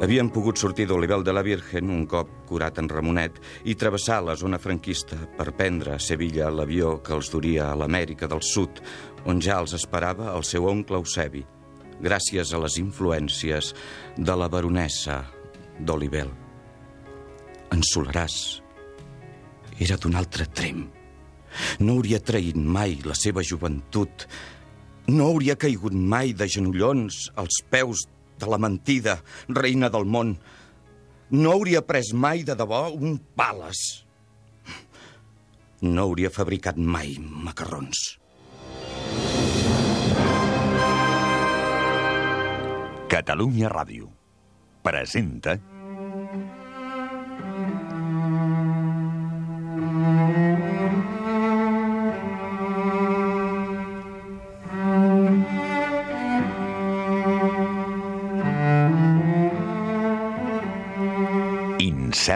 Havien pogut sortir d'Olivel de la Virgen un cop curat en Ramonet i travessar la zona franquista per prendre a Sevilla l'avió que els duria a l'Amèrica del Sud, on ja els esperava el seu oncle Eusebi, gràcies a les influències de la baronessa d'Olivel. En Solaràs era d'un altre trem. No hauria traït mai la seva joventut. No hauria caigut mai de genollons als peus de la mentida, reina del món. No hauria pres mai de debò un pales. No hauria fabricat mai macarrons. Catalunya Ràdio presenta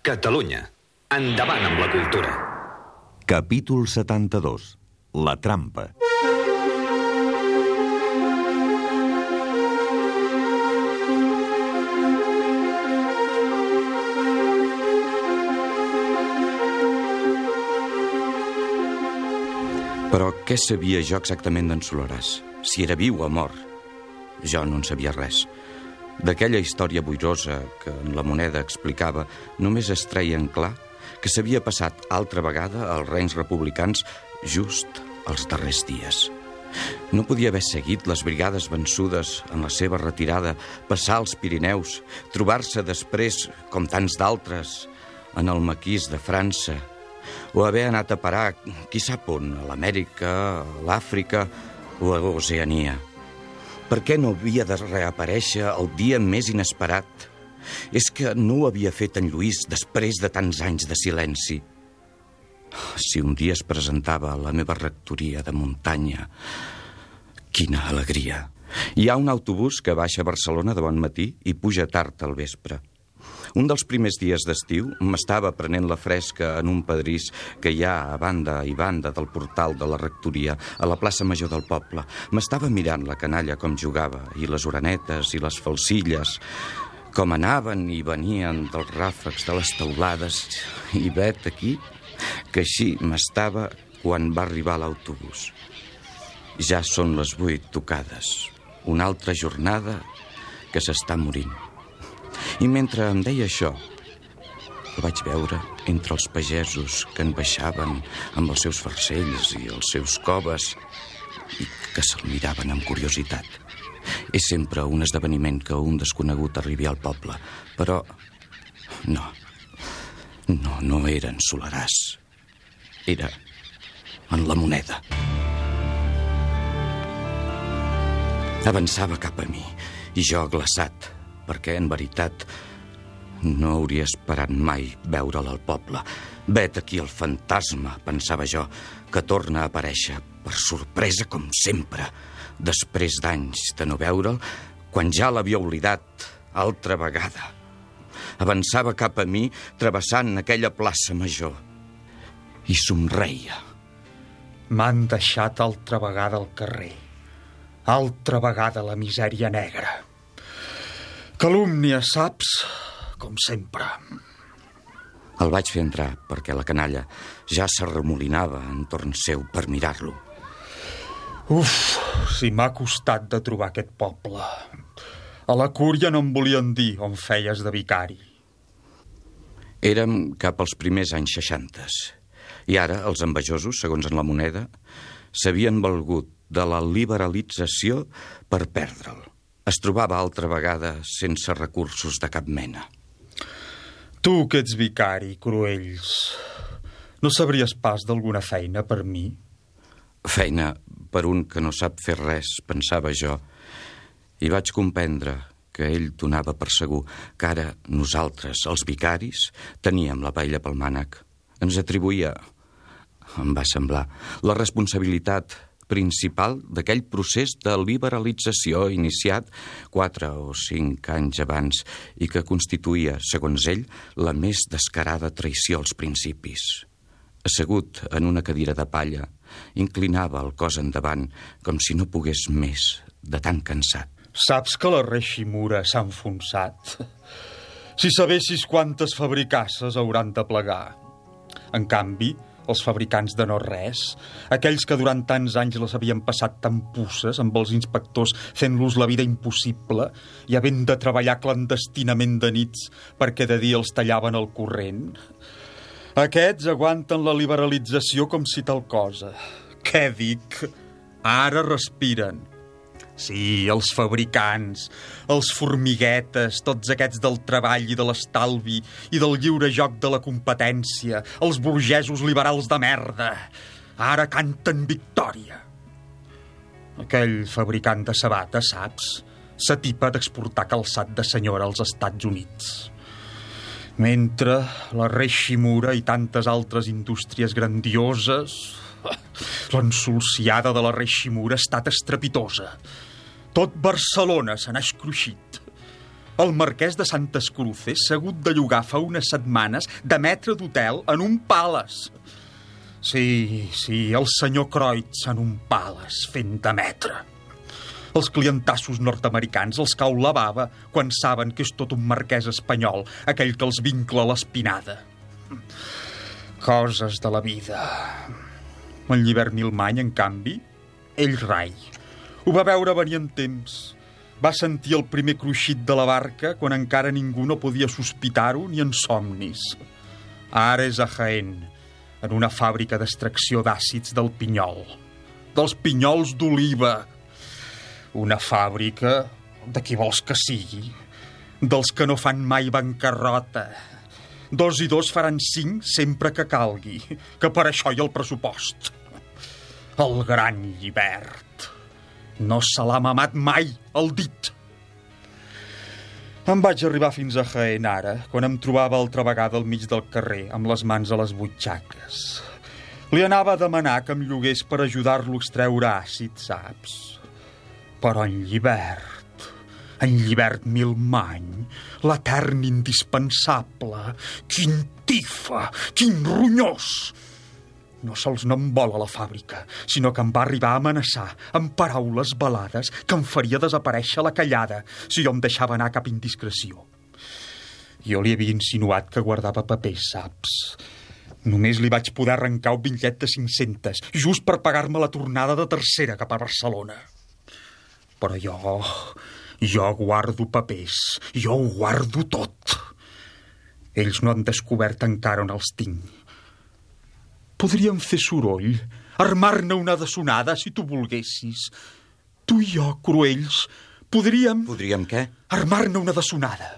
Catalunya. Endavant amb la cultura. Capítol 72. La trampa. Però què sabia jo exactament d'en Solaràs? Si era viu o mort? Jo no en sabia res. D'aquella història boirosa que en la moneda explicava, només es treia en clar que s'havia passat altra vegada als reins republicans just els darrers dies. No podia haver seguit les brigades vençudes en la seva retirada, passar els Pirineus, trobar-se després, com tants d'altres, en el maquís de França, o haver anat a parar, qui sap on, a l'Amèrica, a l'Àfrica o a Oceania. Per què no havia de reaparèixer el dia més inesperat? És que no ho havia fet en Lluís després de tants anys de silenci. Si un dia es presentava a la meva rectoria de muntanya, quina alegria. Hi ha un autobús que baixa a Barcelona de bon matí i puja tard al vespre. Un dels primers dies d'estiu m'estava prenent la fresca en un pedrís que hi ha a banda i banda del portal de la rectoria, a la plaça Major del poble. M'estava mirant la canalla com jugava, i les orenetes i les falsilles, com anaven i venien dels ràfecs de les teulades, i vet aquí que així m'estava quan va arribar l'autobús. Ja són les vuit tocades. Una altra jornada que s'està morint. I mentre em deia això, el vaig veure entre els pagesos que en baixaven amb els seus farcells i els seus coves i que se'l miraven amb curiositat. És sempre un esdeveniment que un desconegut arribi al poble, però no, no, no era en Solaràs. Era en la moneda. Avançava cap a mi i jo glaçat, perquè en veritat no hauria esperat mai veure'l al poble. Vet aquí el fantasma, pensava jo, que torna a aparèixer per sorpresa com sempre, després d'anys de no veure'l, quan ja l'havia oblidat altra vegada. Avançava cap a mi, travessant aquella plaça major, i somreia. M'han deixat altra vegada al carrer. Altra vegada la misèria negra. Calúmnia, saps? Com sempre. El vaig fer entrar perquè la canalla ja s'arremolinava entorn seu per mirar-lo. Uf, si m'ha costat de trobar aquest poble. A la cúria no em volien dir on feies de vicari. Érem cap als primers anys 60 i ara els envejosos, segons en la moneda, s'havien valgut de la liberalització per perdre'l. Es trobava altra vegada sense recursos de cap mena. Tu que ets vicari, Cruells, no sabries pas d'alguna feina per mi? Feina per un que no sap fer res, pensava jo, i vaig comprendre que ell donava per segur que ara nosaltres, els vicaris, teníem la paella pel mànec. Ens atribuïa, em va semblar, la responsabilitat principal d'aquell procés de liberalització iniciat quatre o cinc anys abans i que constituïa, segons ell, la més descarada traïció als principis. Assegut en una cadira de palla, inclinava el cos endavant com si no pogués més de tan cansat. Saps que la Reiximura s'ha enfonsat? Si sabessis quantes fabricasses hauran de plegar. En canvi, els fabricants de no res, aquells que durant tants anys les havien passat tan pusses amb els inspectors fent-los la vida impossible i havent de treballar clandestinament de nits perquè de dia els tallaven el corrent. Aquests aguanten la liberalització com si tal cosa. Què dic? Ara respiren. Sí, els fabricants, els formiguetes, tots aquests del treball i de l'estalvi i del lliure joc de la competència, els burgesos liberals de merda. Ara canten victòria. Aquell fabricant de sabates, saps? S'atipa d'exportar calçat de senyora als Estats Units. Mentre la Reiximura i tantes altres indústries grandioses... L'ensolciada de la Reiximura ha estat estrepitosa. Tot Barcelona se n'ha escruixit. El marquès de Santes Cruces s'ha hagut de llogar fa unes setmanes de metre d'hotel en un pales. Sí, sí, el senyor Kreutz en un pales, fent de metre. Els clientassos nord-americans els cau la bava quan saben que és tot un marquès espanyol, aquell que els vincla l'espinada. Coses de la vida. En llibert Milmany, en canvi, ell rai. Ho va veure venir en temps. Va sentir el primer cruixit de la barca quan encara ningú no podia sospitar-ho ni en somnis. Ara és a Jaén, en una fàbrica d'extracció d'àcids del pinyol. Dels pinyols d'oliva. Una fàbrica de qui vols que sigui. Dels que no fan mai bancarrota. Dos i dos faran cinc sempre que calgui, que per això hi ha el pressupost. El gran llibert. No se l'ha mamat mai, el dit. Em vaig arribar fins a Jaén ara, quan em trobava altra vegada al mig del carrer, amb les mans a les butxaques. Li anava a demanar que em llogués per ajudar-lo a extreure àcid, saps? Però en llibert, en llibert Milmany, l'etern indispensable, quin tifa, quin ronyós! No sols no em vol a la fàbrica, sinó que em va arribar a amenaçar amb paraules balades que em faria desaparèixer la callada si jo em deixava anar cap indiscreció. Jo li havia insinuat que guardava papers, saps? Només li vaig poder arrencar un bitllet de 500, just per pagar-me la tornada de tercera cap a Barcelona. Però jo... jo guardo papers, jo ho guardo tot. Ells no han descobert encara on els tinc Podríem fer soroll, armar-ne una dessonada, si tu volguessis. Tu i jo, cruells, podríem... Podríem què? Armar-ne una dessonada.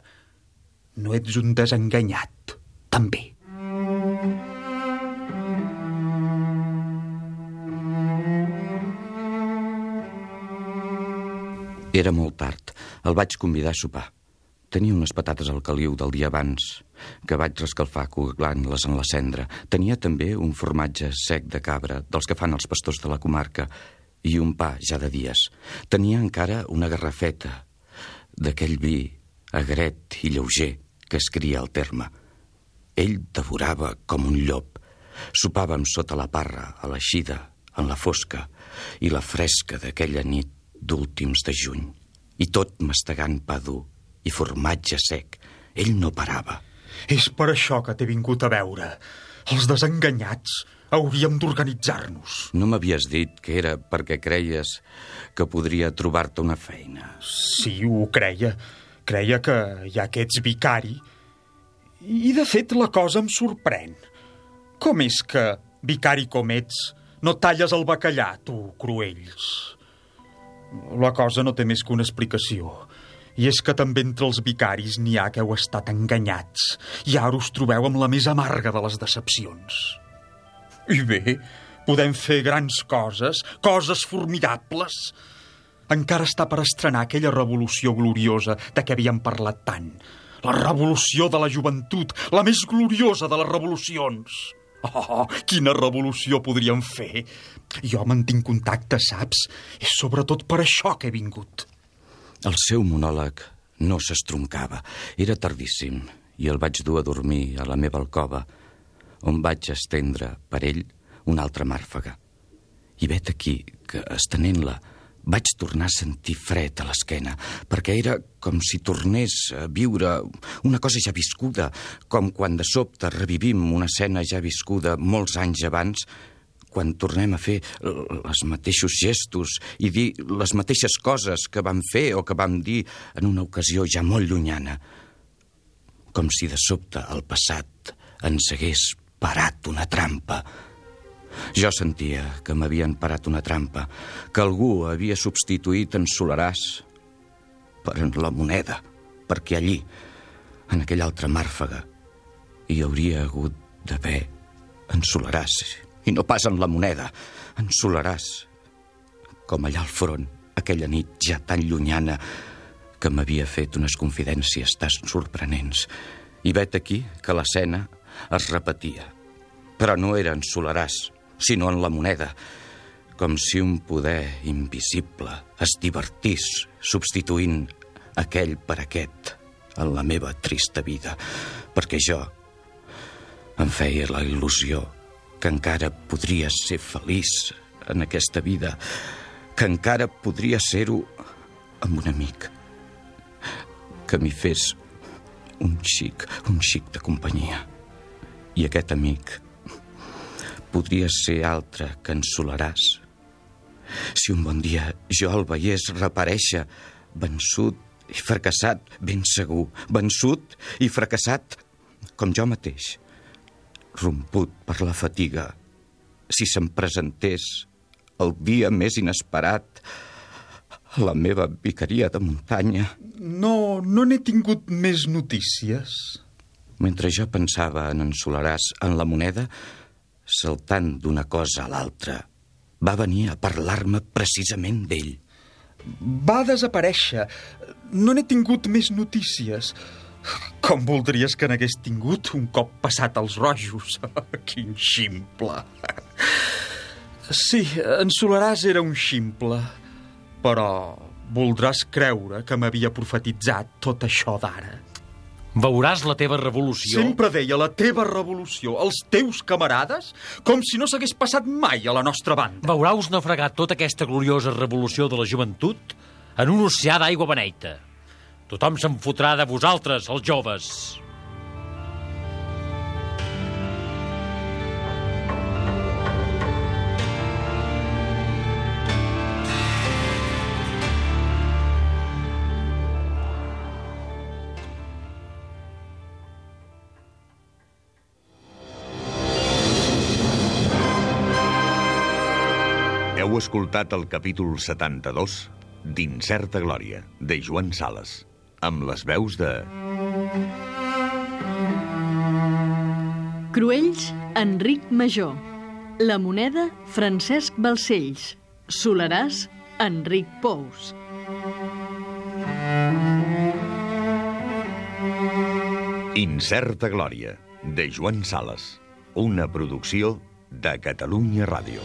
No ets un desenganyat, també. Era molt tard. El vaig convidar a sopar. Tenia unes patates al caliu del dia abans, que vaig rescalfar coaglant-les en la cendra. Tenia també un formatge sec de cabra, dels que fan els pastors de la comarca, i un pa ja de dies. Tenia encara una garrafeta d'aquell vi agret i lleuger que es cria al terme. Ell devorava com un llop. Sopàvem sota la parra, a l'eixida, en la fosca, i la fresca d'aquella nit d'últims de juny. I tot mastegant pa dur i formatge sec. Ell no parava. És per això que t'he vingut a veure. Els desenganyats hauríem d'organitzar-nos. No m'havies dit que era perquè creies que podria trobar-te una feina. Sí, ho creia. Creia que ja que ets vicari... I, de fet, la cosa em sorprèn. Com és que, vicari com ets, no talles el bacallà, tu, Cruells? La cosa no té més que una explicació. I és que també entre els vicaris n'hi ha que heu estat enganyats i ara us trobeu amb la més amarga de les decepcions. I bé, podem fer grans coses, coses formidables. Encara està per estrenar aquella revolució gloriosa de què havíem parlat tant. La revolució de la joventut, la més gloriosa de les revolucions. Oh, quina revolució podríem fer! Jo mantinc contacte, saps? És sobretot per això que he vingut. El seu monòleg no s'estroncava. Era tardíssim i el vaig dur a dormir a la meva alcova, on vaig estendre per ell una altra màrfaga. I vet aquí que, estenent-la, vaig tornar a sentir fred a l'esquena, perquè era com si tornés a viure una cosa ja viscuda, com quan de sobte revivim una escena ja viscuda molts anys abans quan tornem a fer els mateixos gestos i dir les mateixes coses que vam fer o que vam dir en una ocasió ja molt llunyana. Com si de sobte el passat ens hagués parat una trampa. Jo sentia que m'havien parat una trampa, que algú havia substituït en Solaràs per en la moneda, perquè allí, en aquella altra màrfaga, hi hauria hagut d'haver en Solaràs i no pas en la moneda. Ensolaràs, com allà al front, aquella nit ja tan llunyana que m'havia fet unes confidències tan sorprenents. I vet aquí que l'escena es repetia. Però no era en Solaràs, sinó en la moneda, com si un poder invisible es divertís substituint aquell per aquest en la meva trista vida, perquè jo em feia la il·lusió que encara podria ser feliç en aquesta vida, que encara podria ser-ho amb un amic, que m'hi fes un xic, un xic de companyia. I aquest amic podria ser altre que en Solaràs. Si un bon dia jo el veiés reparèixer, vençut i fracassat, ben segur, vençut i fracassat com jo mateix romput per la fatiga, si se'm presentés el dia més inesperat a la meva vicaria de muntanya. No, no n'he tingut més notícies. Mentre jo pensava en en Solaràs en la moneda, saltant d'una cosa a l'altra, va venir a parlar-me precisament d'ell. Va desaparèixer. No n'he tingut més notícies. Com voldries que n'hagués tingut un cop passat els rojos? Quin ximple! Sí, en Solaràs era un ximple, però voldràs creure que m'havia profetitzat tot això d'ara. Veuràs la teva revolució. Sempre deia la teva revolució, els teus camarades, com si no s'hagués passat mai a la nostra banda. Veuràs naufragar tota aquesta gloriosa revolució de la joventut en un oceà d'aigua beneita. Tothom se'n fotrà de vosaltres, els joves. Heu escoltat el capítol 72 d'Incerta Glòria, de Joan Sales amb les veus de... Cruells, Enric Major. La moneda, Francesc Balcells. Solaràs, Enric Pous. Incerta Glòria, de Joan Sales. Una producció de Catalunya Ràdio.